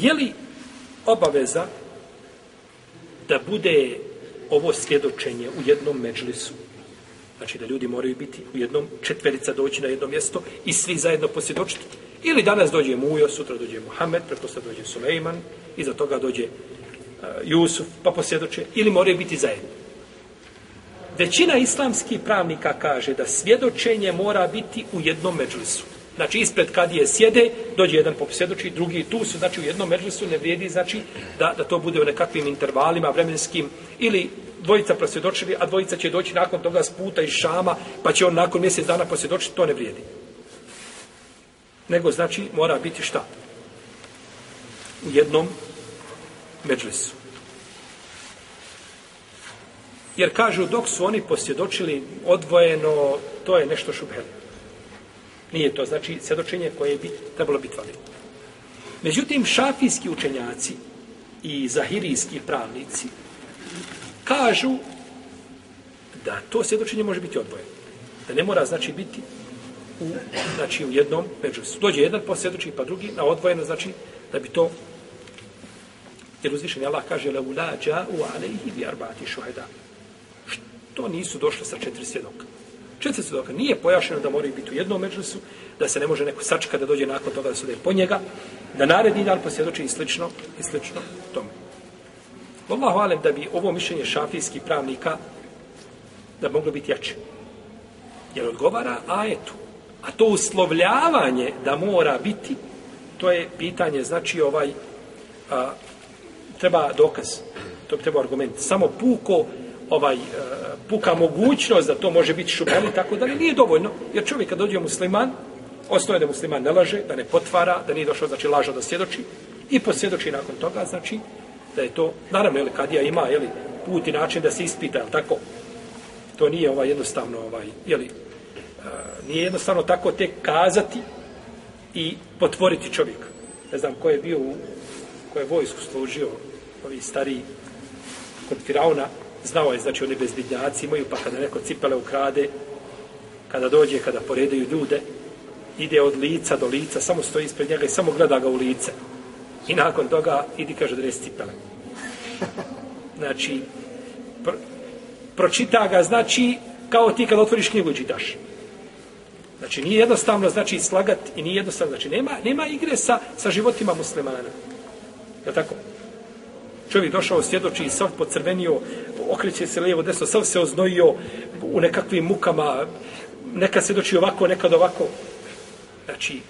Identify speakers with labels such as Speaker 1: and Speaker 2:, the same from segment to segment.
Speaker 1: je li obaveza da bude ovo svjedočenje u jednom međlisu? Znači da ljudi moraju biti u jednom četverica doći na jedno mjesto i svi zajedno posvjedočiti. Ili danas dođe Mujo, sutra dođe Muhammed, preko sada dođe Sulejman, iza toga dođe uh, Jusuf, pa posvjedoče, ili moraju biti zajedno. Većina islamskih pravnika kaže da svjedočenje mora biti u jednom međlisu. Znači, ispred kad je sjede, dođe jedan popsjedoči, drugi tu su, znači, u jednom međusu ne vrijedi, znači, da, da to bude u nekakvim intervalima vremenskim, ili dvojica prosvjedočili, a dvojica će doći nakon toga s puta iz Šama, pa će on nakon mjesec dana posvjedočiti, to ne vrijedi. Nego, znači, mora biti šta? U jednom međusu. Jer kažu, dok su oni posvjedočili odvojeno, to je nešto šubhelio. Nije to, znači, svjedočenje koje bi trebalo biti valjeno. Međutim, šafijski učenjaci i zahirijski pravnici kažu da to svjedočenje može biti odvojeno. Da ne mora, znači, biti u, znači, u jednom međusu. Dođe jedan posvjedoči, pa, pa drugi na odvojeno, znači, da bi to jer uzvišen Allah kaže la ulađa u alejhi bi arbati šuhada. Što nisu došli sa četiri svjedoka? Četiri svjedoka. Nije pojašeno da moraju biti u jednom međusu, da se ne može neko sačka da dođe nakon toga da sude po njega, da naredni dan posvjedoči i slično, i slično tome. Wallahu alem da bi ovo mišljenje šafijskih pravnika da moglo biti jače. Jer odgovara ajetu. A to uslovljavanje da mora biti, to je pitanje, znači ovaj, a, treba dokaz, to bi trebao argument. Samo puko ovaj e, puka mogućnost da to može biti šubel i tako dalje, nije dovoljno. Jer čovjek kad dođe musliman, ostaje da musliman ne laže, da ne potvara, da nije došao, znači laža da svjedoči i posvjedoči nakon toga, znači da je to, naravno, jel, kad ja ima, jel, put i način da se ispita, jel, tako, to nije ovaj jednostavno, ovaj, jel, e, nije jednostavno tako te kazati i potvoriti čovjek. Ne znam ko je bio u, ko je vojsku služio, ovi stariji kod Firauna, znao je, znači, oni bezbidnjaci imaju, pa kada neko cipele ukrade, kada dođe, kada poredaju ljude, ide od lica do lica, samo stoji ispred njega i samo gleda ga u lice. I nakon toga, idi, kaže, dres cipele. Znači, pr pročita ga, znači, kao ti kad otvoriš knjigu i čitaš. Znači, nije jednostavno, znači, slagat i nije jednostavno, znači, nema, nema igre sa, sa životima muslimana. Je tako? Čovjek došao, sjedoči, sav pocrvenio, okreće se lijevo, desno, sav se oznojio u nekakvim mukama, neka sjedoči ovako, nekad ovako. Znači,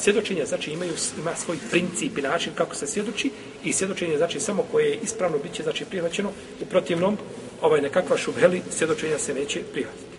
Speaker 1: sjedočenja znači imaju ima svoj princip i način kako se sjedoči i sjedočenje znači samo koje je ispravno biće znači prihvaćeno u protivnom ovaj nekakva šubheli sjedočenja se neće prihvatiti.